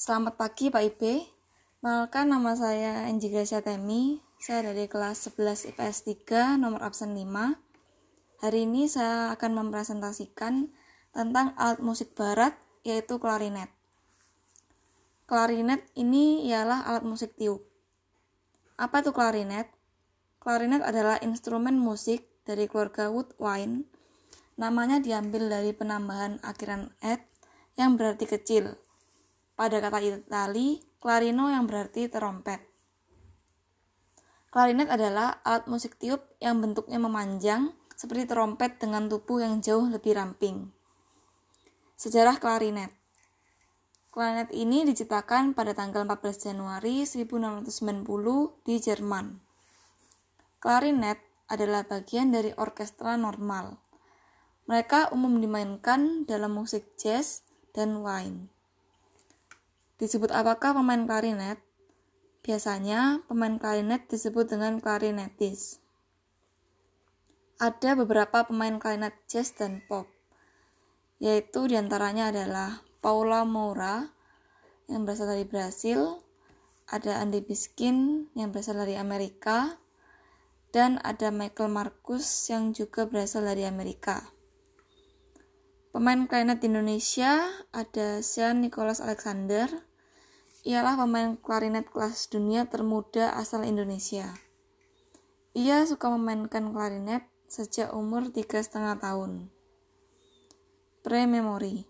Selamat pagi Pak Ibe. Malkan nama saya Enji Gracia Temi. Saya dari kelas 11 IPS 3 nomor absen 5. Hari ini saya akan mempresentasikan tentang alat musik barat yaitu klarinet. Klarinet ini ialah alat musik tiup. Apa itu klarinet? Klarinet adalah instrumen musik dari keluarga woodwind. Namanya diambil dari penambahan akhiran et yang berarti kecil pada kata Itali, clarino yang berarti terompet. Klarinet adalah alat musik tiup yang bentuknya memanjang seperti terompet dengan tubuh yang jauh lebih ramping. Sejarah klarinet Klarinet ini diciptakan pada tanggal 14 Januari 1690 di Jerman. Klarinet adalah bagian dari orkestra normal. Mereka umum dimainkan dalam musik jazz dan wine. Disebut apakah pemain klarinet? Biasanya, pemain klarinet disebut dengan klarinetis. Ada beberapa pemain klarinet jazz dan pop, yaitu di antaranya adalah Paula Moura yang berasal dari Brasil, ada Andy Biskin yang berasal dari Amerika, dan ada Michael Marcus yang juga berasal dari Amerika. Pemain klarinet di Indonesia ada Sean Nicholas Alexander, ialah pemain klarinet kelas dunia termuda asal Indonesia. Ia suka memainkan klarinet sejak umur tiga setengah tahun. Pre-memory